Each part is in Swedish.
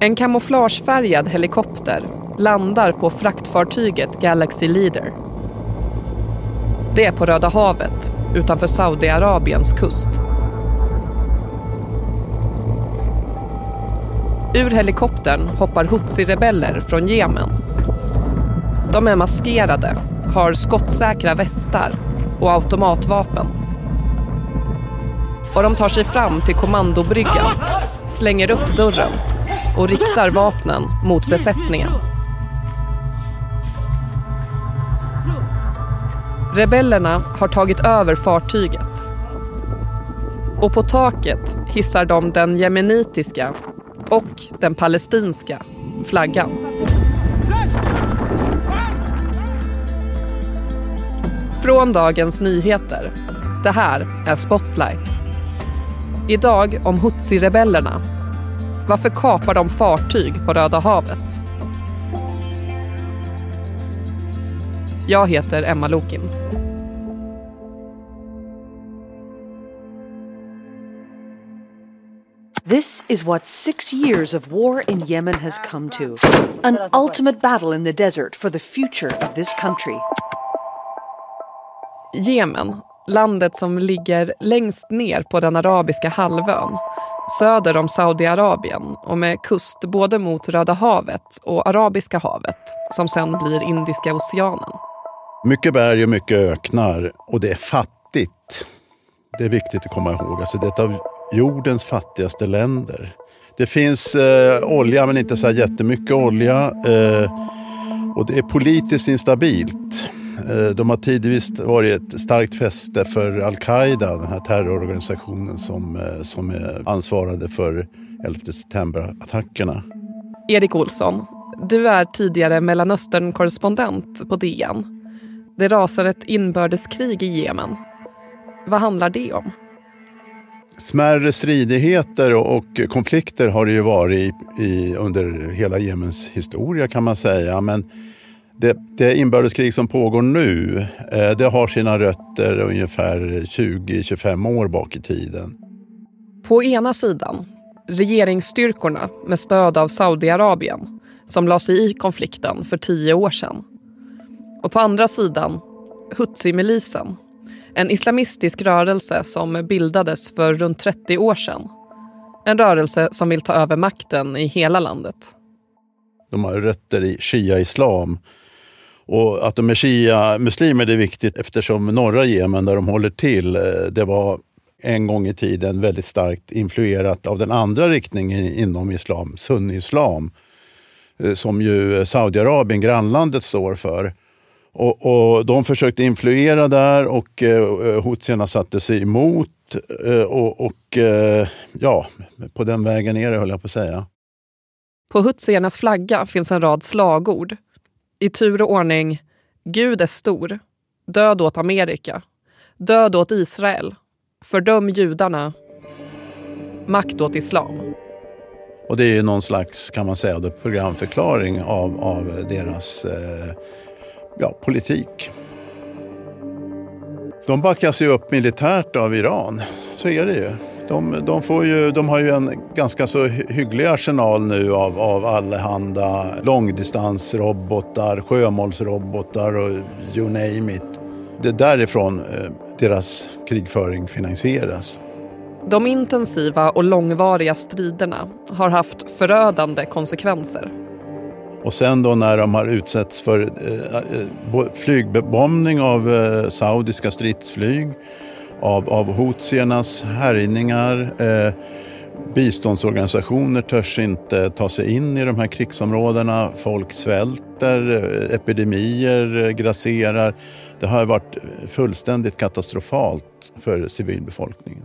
En kamouflagefärgad helikopter landar på fraktfartyget Galaxy Leader. Det är på Röda havet utanför Saudiarabiens kust. Ur helikoptern hoppar Hutsi-rebeller från Jemen. De är maskerade, har skottsäkra västar och automatvapen. Och de tar sig fram till kommandobryggan, slänger upp dörren och riktar vapnen mot besättningen. Rebellerna har tagit över fartyget. Och på taket hissar de den jemenitiska och den palestinska flaggan. Från Dagens Nyheter. Det här är Spotlight. Idag om Hutsi-rebellerna. Varför kapar de fartyg på Röda havet? Jag heter Emma Lokins. This is what six years of war in Yemen has come to an ultimate battle in the desert for the future of this country. Jemen, landet som ligger längst ner på den arabiska halvön söder om Saudiarabien och med kust både mot Röda havet och Arabiska havet som sen blir Indiska oceanen. Mycket berg och mycket öknar och det är fattigt. Det är viktigt att komma ihåg. Alltså det är ett av jordens fattigaste länder. Det finns eh, olja men inte så här jättemycket olja. Eh, och det är politiskt instabilt. Eh, de har tidvis varit ett starkt fäste för al-Qaida, den här terrororganisationen som, eh, som är ansvarade för 11 september-attackerna. Erik Olsson, du är tidigare Mellanöstern-korrespondent på DN. Det rasar ett inbördeskrig i Jemen. Vad handlar det om? Smärre stridigheter och konflikter har det ju varit i, under hela Jemens historia kan man säga. Men det, det inbördeskrig som pågår nu, eh, det har sina rötter ungefär 20-25 år bak i tiden. På ena sidan, regeringsstyrkorna med stöd av Saudiarabien som la sig i konflikten för tio år sedan. Och på andra sidan, Hutsi-milisen. En islamistisk rörelse som bildades för runt 30 år sedan. En rörelse som vill ta över makten i hela landet. De har rötter i shia-islam och att de är shia-muslimer är viktigt eftersom norra Jemen, där de håller till, eh, det var en gång i tiden väldigt starkt influerat av den andra riktningen inom islam, sunni-islam, eh, som ju Saudiarabien, grannlandet, står för. Och, och de försökte influera där och eh, eh satte sig emot. Eh, och, och eh, ja, på den vägen är det höll jag på att säga. På hutsiernas flagga finns en rad slagord i tur och ordning Gud är stor, död åt Amerika, död åt Israel, fördöm judarna, makt åt islam. Och det är någon slags, kan man säga, programförklaring av, av deras eh, ja, politik. De backas ju upp militärt av Iran, så är det ju. De, de, får ju, de har ju en ganska så hygglig arsenal nu av, av allehanda långdistansrobotar, sjömålsrobotar och you name it. Det är därifrån eh, deras krigföring finansieras. De intensiva och långvariga striderna har haft förödande konsekvenser. Och sen då när de har utsatts för eh, eh flygbombning av saudiska stridsflyg av, av houthiernas härjningar. Eh, biståndsorganisationer törs inte ta sig in i de här krigsområdena. Folk svälter, eh, epidemier eh, grasserar. Det har varit fullständigt katastrofalt för civilbefolkningen.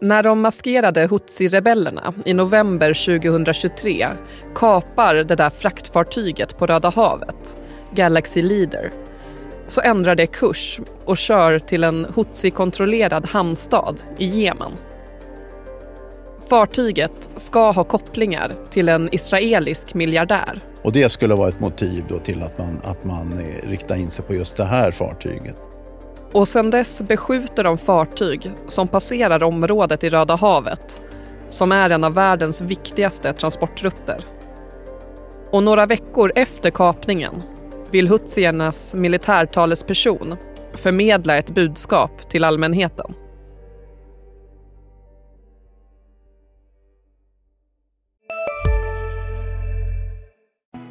När de maskerade Hutsi-rebellerna i november 2023 kapar det där fraktfartyget på Röda havet, Galaxy Leader, så ändrar det kurs och kör till en Hutsi-kontrollerad hamnstad i Jemen. Fartyget ska ha kopplingar till en israelisk miljardär. Och det skulle vara ett motiv då till att man, att man eh, riktar in sig på just det här fartyget. Och sen dess beskjuter de fartyg som passerar området i Röda havet som är en av världens viktigaste transportrutter. Och några veckor efter kapningen vill hutsiernas militärtalesperson förmedla ett budskap till allmänheten.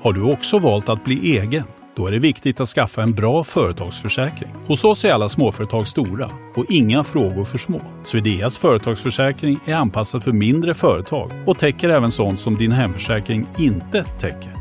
Har du också valt att bli egen? Då är det viktigt att skaffa en bra företagsförsäkring. Hos oss är alla småföretag stora och inga frågor för små. Swedeas företagsförsäkring är anpassad för mindre företag och täcker även sånt som din hemförsäkring inte täcker.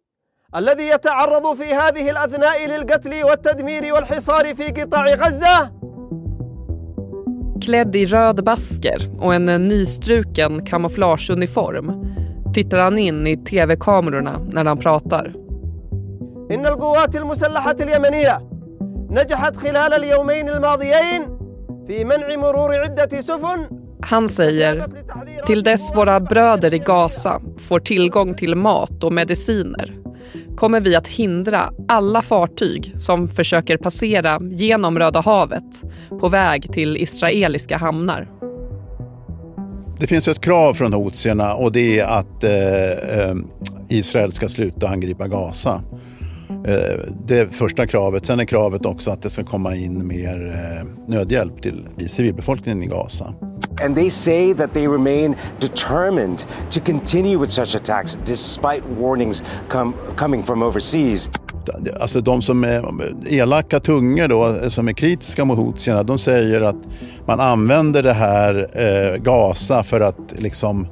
الذي يتعرض في هذه الاثناء للقتل والتدمير والحصار في قطاع غزه Klädd i röd basker och en nystruken kamouflageuniform tittar han in i tv-kamerorna när han pratar. إن القوات المسلحة اليمنية نجحت خلال اليومين الماضيين في منع مرور عدة سفن Han säger till dess våra bröder i Gaza får tillgång till mat och mediciner kommer vi att hindra alla fartyg som försöker passera genom Röda havet på väg till israeliska hamnar. Det finns ett krav från houthierna och det är att eh, eh, Israel ska sluta angripa Gaza. Eh, det första kravet. Sen är kravet också att det ska komma in mer eh, nödhjälp till civilbefolkningen i Gaza. And they say that they remain determined to continue with such attacks despite warnings come, coming from overseas. Alltså de som är elaka tungor då, som är kritiska mot houthierna, de säger att man använder det här eh, Gaza för att liksom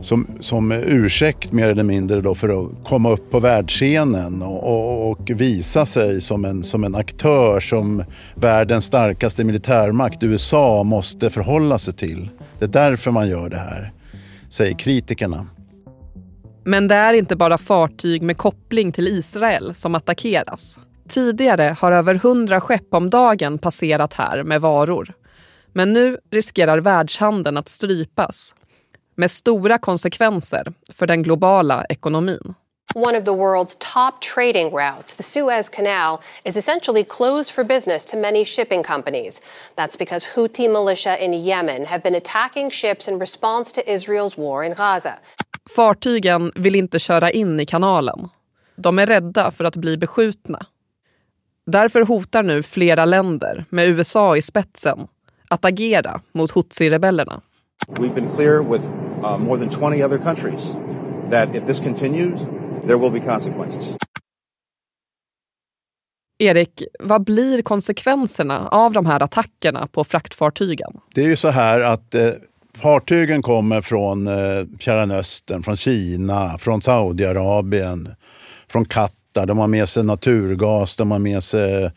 som, som ursäkt mer eller mindre då för att komma upp på världsscenen och, och, och, visa sig som en, som en aktör som världens starkaste militärmakt, USA, måste förhålla sig till. Det är därför man gör det här, säger kritikerna. Men det är inte bara fartyg med koppling till Israel som attackeras. Tidigare har över hundra skepp om dagen passerat här med varor. Men nu riskerar världshandeln att strypas med stora konsekvenser för den globala ekonomin. One of the world's top trading routes, the Suez Canal, is essentially closed for business to many shipping companies. That's because Houthi militia in Yemen have been attacking ships in response to Israel's war in Gaza. Fartygen vill inte köra in i kanalen. De är rädda för att bli beskjutna. Därför hotar nu flera länder, med USA i spetsen, att agera mot Hutsi-rebellerna. We've been clear with uh, more than 20 other countries that if this continues, there will be consequences. Erik, vad blir konsekvenserna av de här attackerna på fraktfartygen? Det är ju så här att eh, fartygen kommer från eh, Fjärran Östern, från Kina, från Saudiarabien, från Qatar. De har med sig naturgas, de har med sig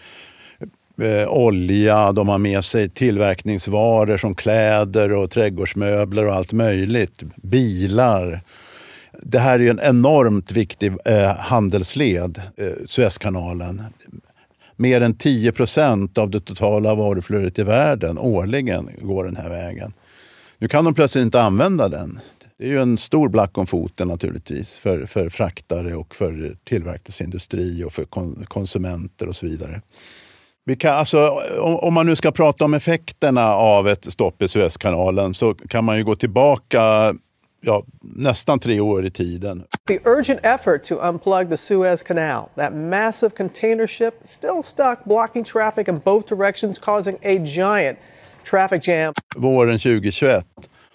eh, olja, de har med sig tillverkningsvaror som kläder och trädgårdsmöbler och allt möjligt. Bilar. Det här är ju en enormt viktig eh, handelsled, eh, Suezkanalen. Mer än 10 procent av det totala varuflödet i världen årligen går den här vägen. Nu kan de plötsligt inte använda den. Det är ju en stor black om foten naturligtvis för, för fraktare och för tillverkningsindustri och för konsumenter och så vidare. Vi kan, alltså, om, om, man nu ska prata om effekterna av ett stopp i Suezkanalen så kan man ju gå tillbaka ja, nästan tre år i tiden. The urgent effort to unplug the Suez Canal, that massive container ship still stuck blocking traffic in both directions causing a giant traffic jam. Våren 2021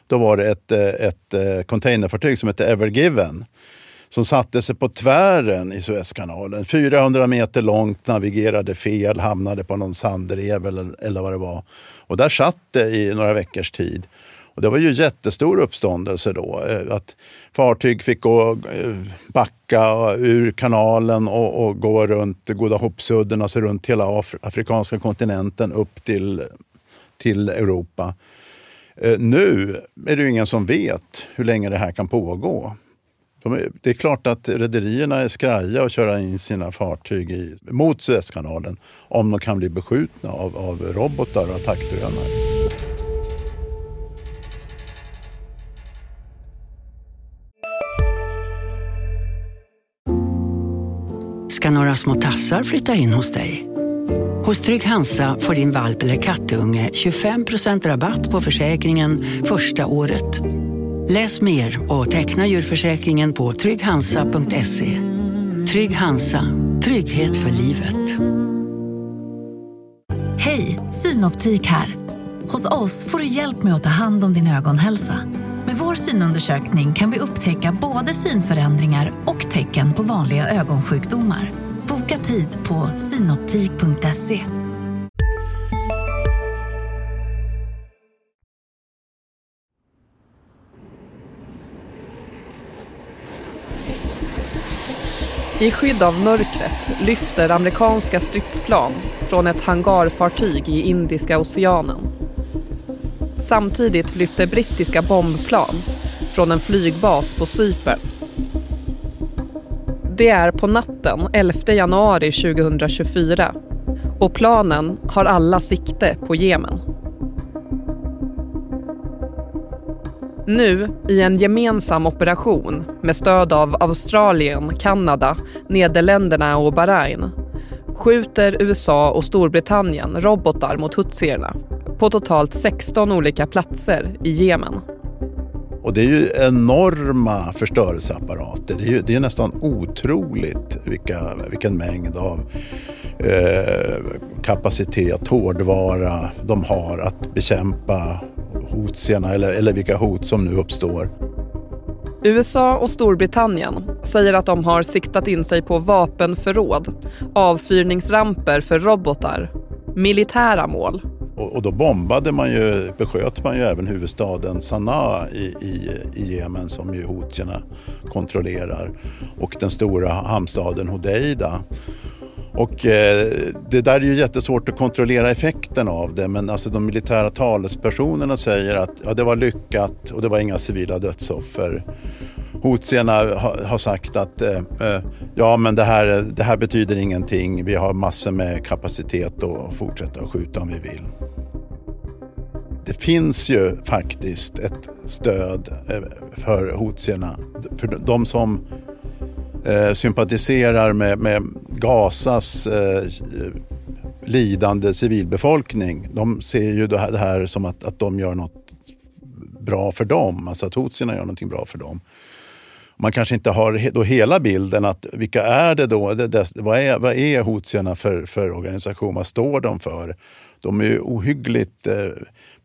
då var det ett, ett containerfartyg som hette Evergiven som satte sig på tvären i Suezkanalen. 400 meter långt, navigerade fel, hamnade på någon sandrev eller, eller vad det var. Och där satt det i några veckors tid. Och det var ju jättestor uppståndelse då. Eh, att fartyg fick gå, eh, backa ur kanalen och, och gå runt Goda Hoppsudden, alltså runt hela Af afrikanska kontinenten upp till, till Europa. Eh, nu är det ju ingen som vet hur länge det här kan pågå. Det är klart att rederierna är skraja att köra in sina fartyg i, mot Suezkanalen om de kan bli beskjutna av, av robotar och attackdrönare. Ska några små tassar flytta in hos dig? Hos Trygg Hansa får din valp eller kattunge 25% rabatt på försäkringen första året. Läs mer och teckna djurförsäkringen på trygghansa.se. Trygg Hansa, trygghet för livet. Hej, Synoptik här. Hos oss får du hjälp med att ta hand om din ögonhälsa. Med vår synundersökning kan vi upptäcka både synförändringar och tecken på vanliga ögonsjukdomar. Boka tid på synoptik.se. I skydd av mörkret lyfter amerikanska stridsplan från ett hangarfartyg i Indiska oceanen. Samtidigt lyfter brittiska bombplan från en flygbas på Cypern. Det är på natten 11 januari 2024 och planen har alla sikte på Jemen. Nu, i en gemensam operation med stöd av Australien, Kanada, Nederländerna och Bahrain skjuter USA och Storbritannien robotar mot hutsierna på totalt 16 olika platser i Jemen. Och det är ju enorma förstörelseapparater. Det är, ju, det är nästan otroligt vilka, vilken mängd av eh, kapacitet, hårdvara de har att bekämpa hotsierna eller, eller vilka hot som nu uppstår. USA och Storbritannien säger att de har siktat in sig på vapenförråd, avfyrningsramper för robotar, militära mål. Och, och då bombade man ju, besköt man ju även huvudstaden Sanaa i, i, i Jemen som ju houthierna kontrollerar och den stora hamnstaden Hodeida. Och eh, det där är ju jättesvårt att kontrollera effekten av det men alltså de militära talespersonerna säger att ja, det var lyckat och det var inga civila dödsoffer. Houthierna har, sagt att eh, eh, ja men det här, det här betyder ingenting, vi har massor med kapacitet att fortsätta att skjuta om vi vill. Det finns ju faktiskt ett stöd eh, för houthierna. För de som eh, sympatiserar med, med Gazas eh, lidande civilbefolkning. De ser ju det här, det här som att, att de gör något bra för dem, alltså att houthierna gör någonting bra för dem. Man kanske inte har då hela bilden, att vilka är det då? Det, det, vad är, vad är houthierna för, för organisation? Vad står de för? De är ju ohyggligt eh,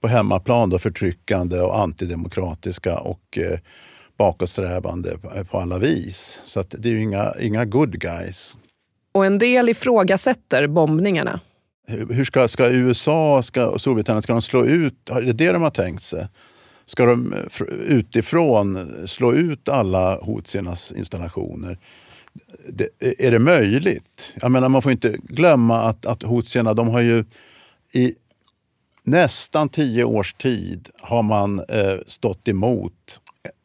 på hemmaplan då, förtryckande och antidemokratiska och eh, bakåtsträvande på alla vis. Så att det är ju inga, inga good guys. Och en del ifrågasätter bombningarna. Hur ska, ska USA ska, och Storbritannien ska de slå ut? Är det det de har tänkt sig? Ska de utifrån slå ut alla Houthiernas installationer? Det, är det möjligt? Jag menar, man får inte glömma att, att Houthierna, de har ju i nästan tio års tid har man eh, stått emot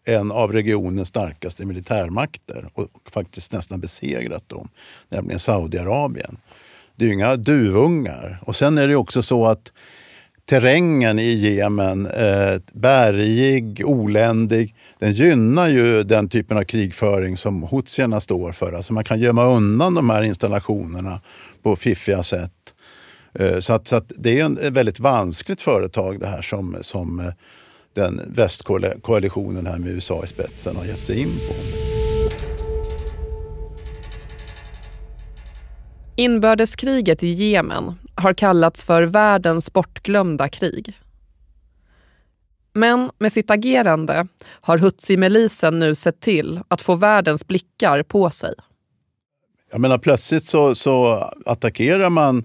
en av regionens starkaste militärmakter och faktiskt nästan besegrat dem, nämligen Saudiarabien. Det är ju inga duvungar. Och sen är det också så att terrängen i Jemen, eh, bergig, oländig, den gynnar ju den typen av krigföring som houthierna står för. Alltså man kan gömma undan de här installationerna på fiffiga sätt. Eh, så, att, så att det är ett väldigt vanskligt företag det här som, som eh, den västkoalitionen här med USA i spetsen har gett sig in på. Inbördeskriget i Jemen har kallats för världens bortglömda krig. Men med sitt agerande har Hutsi-milisen nu sett till att få världens blickar på sig. Jag menar plötsligt så, så attackerar man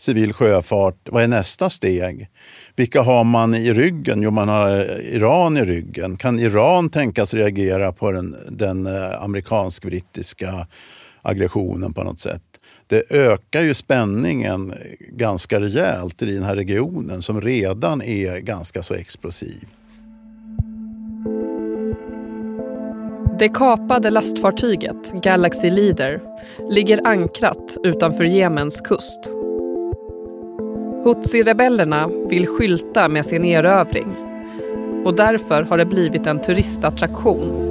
civil sjöfart. Vad är nästa steg? Vilka har man i ryggen? Jo, man har eh, Iran i ryggen. Kan Iran tänkas reagera på den, den eh, amerikansk-brittiska aggressionen på något sätt? det ökar ju spänningen ganska rejält i den här regionen som redan är ganska så explosiv. Det kapade lastfartyget Galaxy Leader ligger ankrat utanför Jemens kust. Hutsi-rebellerna vill skylta med sin erövring och därför har det blivit en turistattraktion.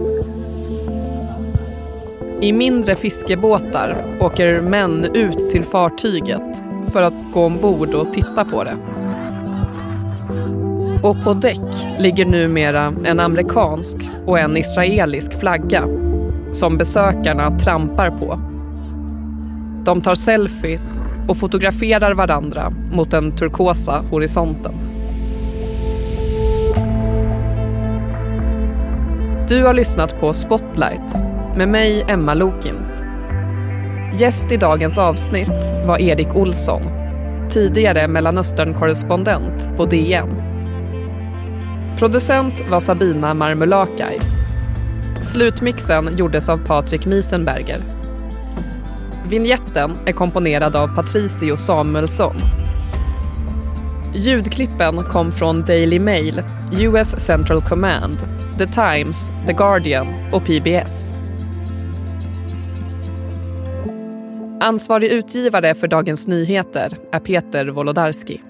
I mindre fiskebåtar åker män ut till fartyget för att gå ombord och titta på det. Och på däck ligger numera en amerikansk och en israelisk flagga som besökarna trampar på. De tar selfies och fotograferar varandra mot den turkosa horisonten. Du har lyssnat på Spotlight med mig, Emma Lokins. Gäst i dagens avsnitt var Erik Olsson, tidigare Mellanöstern-korrespondent på DN. Producent var Sabina Marmulakai. Slutmixen gjordes av Patrik Miesenberger. Vinjetten är komponerad av Patricio Samuelsson. Ljudklippen kom från Daily Mail, US Central Command, The Times, The Guardian och PBS. Ansvarig utgivare för Dagens Nyheter är Peter Wolodarski.